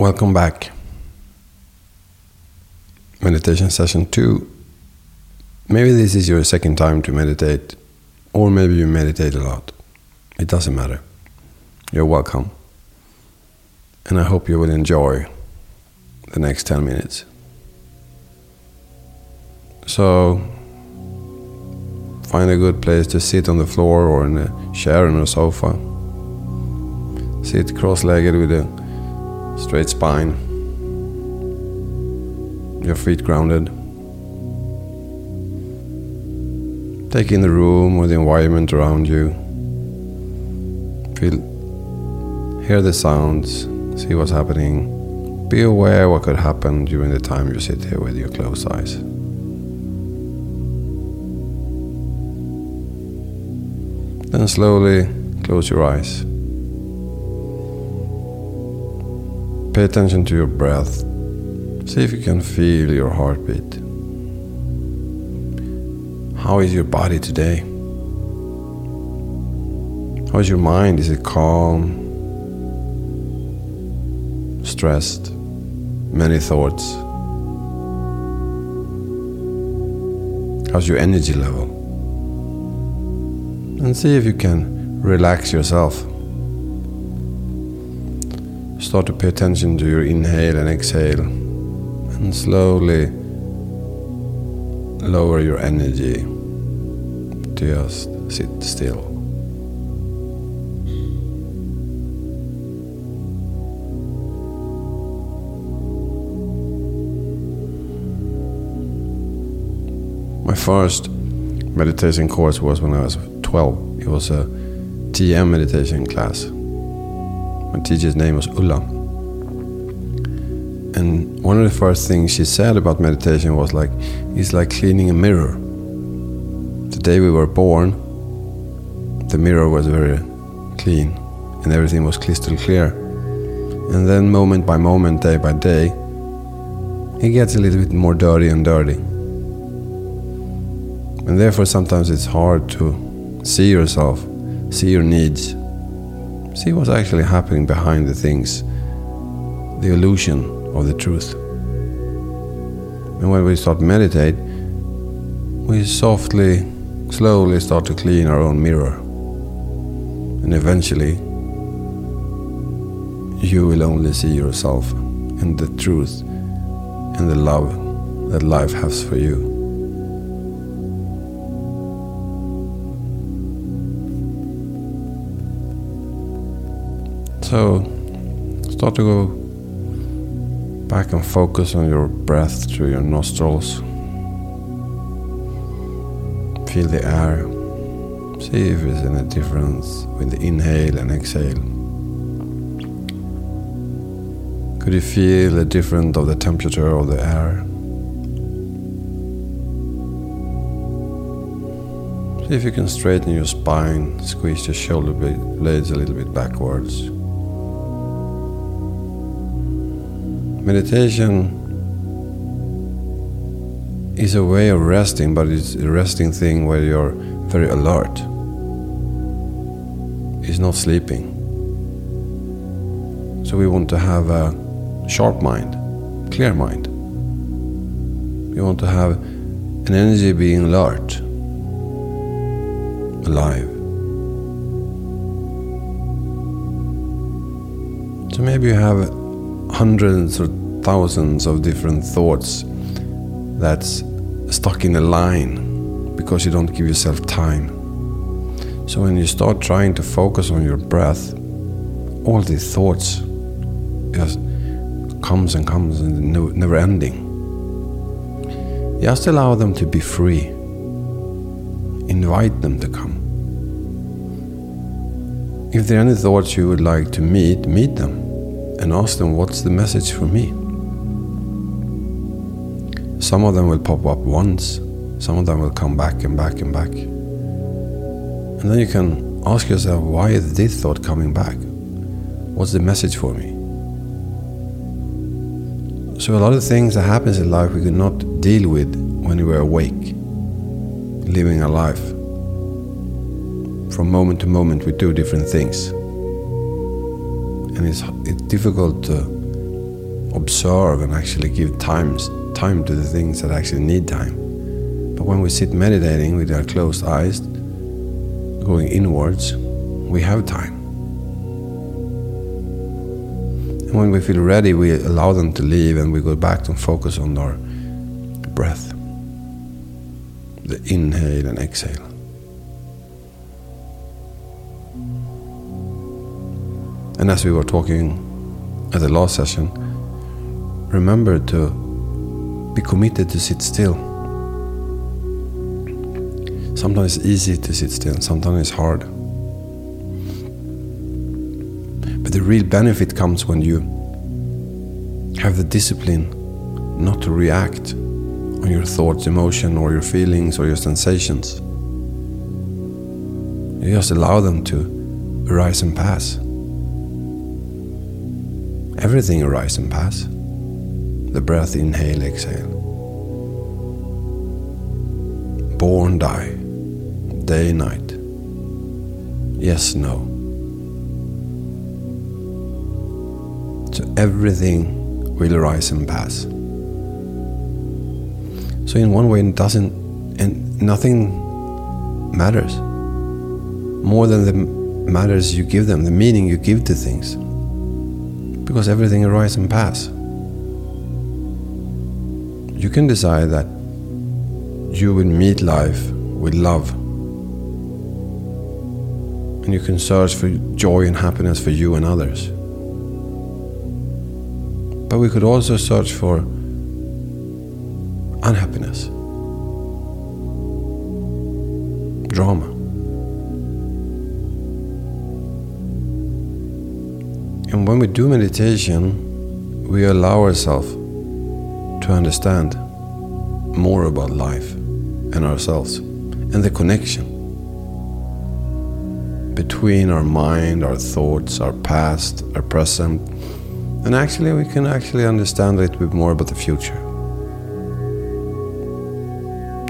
Welcome back. Meditation session two. Maybe this is your second time to meditate, or maybe you meditate a lot. It doesn't matter. You're welcome. And I hope you will enjoy the next 10 minutes. So, find a good place to sit on the floor or in a chair on a sofa. Sit cross legged with a straight spine, your feet grounded. Take in the room or the environment around you. Feel, hear the sounds, see what's happening. Be aware what could happen during the time you sit here with your closed eyes. Then slowly close your eyes. Pay attention to your breath. See if you can feel your heartbeat. How is your body today? How is your mind? Is it calm? Stressed? Many thoughts? How's your energy level? and see if you can relax yourself. Start to pay attention to your inhale and exhale, and slowly lower your energy. Just sit still. My first meditation course was when I was 12. It was a TM meditation class. My teacher's name was Ulla. And one of the first things she said about meditation was like, it's like cleaning a mirror. The day we were born, the mirror was very clean and everything was crystal clear. And then, moment by moment, day by day, it gets a little bit more dirty and dirty. And therefore, sometimes it's hard to See yourself, see your needs, see what's actually happening behind the things, the illusion of the truth. And when we start meditate, we softly, slowly start to clean our own mirror. And eventually, you will only see yourself and the truth and the love that life has for you. So start to go back and focus on your breath through your nostrils. Feel the air. See if there's any difference with the inhale and exhale. Could you feel the difference of the temperature of the air? See if you can straighten your spine, squeeze your shoulder blades a little bit backwards. Meditation is a way of resting, but it's a resting thing where you're very alert. It's not sleeping. So we want to have a sharp mind, clear mind. We want to have an energy being alert, alive. So maybe you have hundreds or thousands of different thoughts that's stuck in a line because you don't give yourself time. So when you start trying to focus on your breath, all these thoughts just comes and comes and never ending. Just allow them to be free. Invite them to come. If there are any thoughts you would like to meet, meet them and ask them, What's the message for me? Some of them will pop up once, some of them will come back and back and back. And then you can ask yourself, Why is this thought coming back? What's the message for me? So, a lot of things that happens in life we could not deal with when we were awake, living our life. From moment to moment, we do different things and it's, it's difficult to observe and actually give times, time to the things that actually need time. But when we sit meditating with our closed eyes, going inwards, we have time. And when we feel ready, we allow them to leave and we go back and focus on our breath. The inhale and exhale. And as we were talking at the last session, remember to be committed to sit still. Sometimes it's easy to sit still, sometimes it's hard. But the real benefit comes when you have the discipline not to react on your thoughts, emotion, or your feelings or your sensations. You just allow them to arise and pass. Everything arise and pass. The breath, inhale, exhale. Born, die. Day, night. Yes, no. So everything will arise and pass. So in one way, it doesn't, and nothing matters more than the matters you give them, the meaning you give to things because everything arises and pass. You can decide that you will meet life with love. And you can search for joy and happiness for you and others. But we could also search for unhappiness, drama. When we do meditation, we allow ourselves to understand more about life and ourselves and the connection between our mind, our thoughts, our past, our present, and actually we can actually understand a little bit more about the future.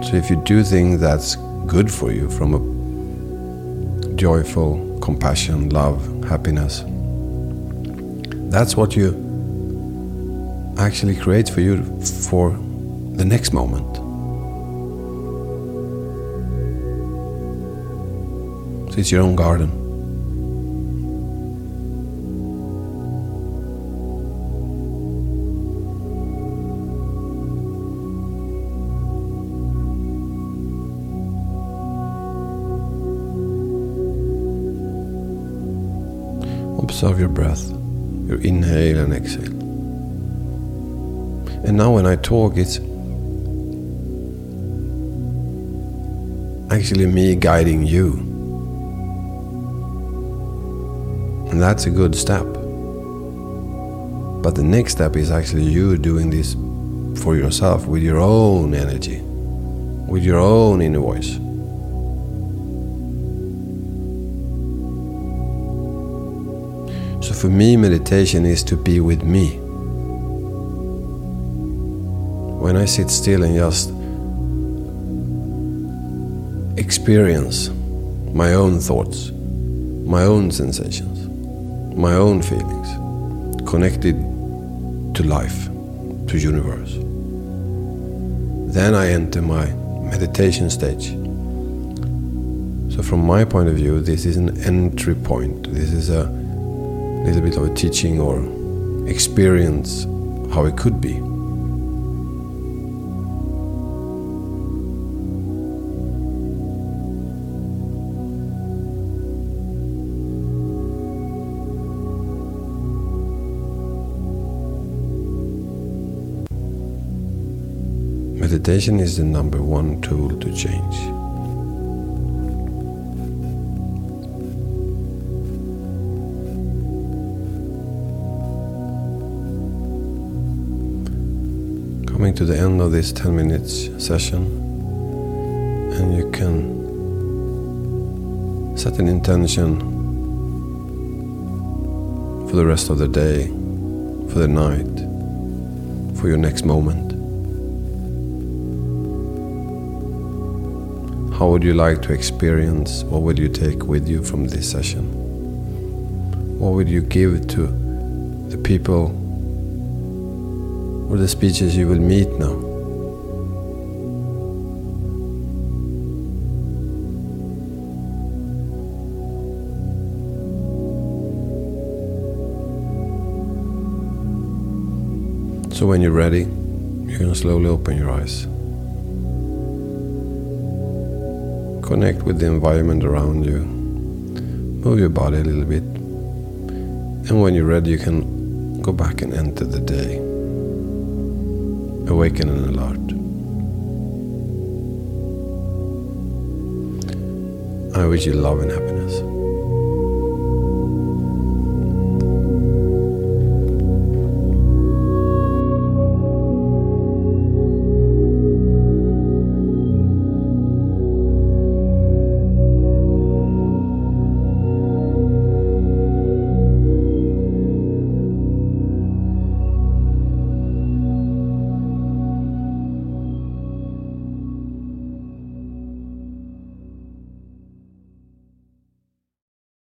So if you do things that's good for you from a joyful compassion, love, happiness, that's what you actually create for you for the next moment. So it's your own garden. Observe your breath your inhale and exhale. And now, when I talk, it's actually me guiding you. And that's a good step. But the next step is actually you doing this for yourself with your own energy, with your own inner voice. For me, meditation is to be with me. When I sit still and just experience my own thoughts, my own sensations, my own feelings, connected to life, to universe. Then I enter my meditation stage. So from my point of view, this is an entry point. This is a little bit of a teaching or experience how it could be. Meditation is the number one tool to change. Coming to the end of this 10 minutes session and you can set an intention for the rest of the day, for the night, for your next moment. How would you like to experience? What would you take with you from this session? What would you give to the people or the speeches you will meet now. So when you're ready, you can slowly open your eyes. Connect with the environment around you. Move your body a little bit. And when you're ready, you can go back and enter the day. Awaken and alert. I wish you love and happiness.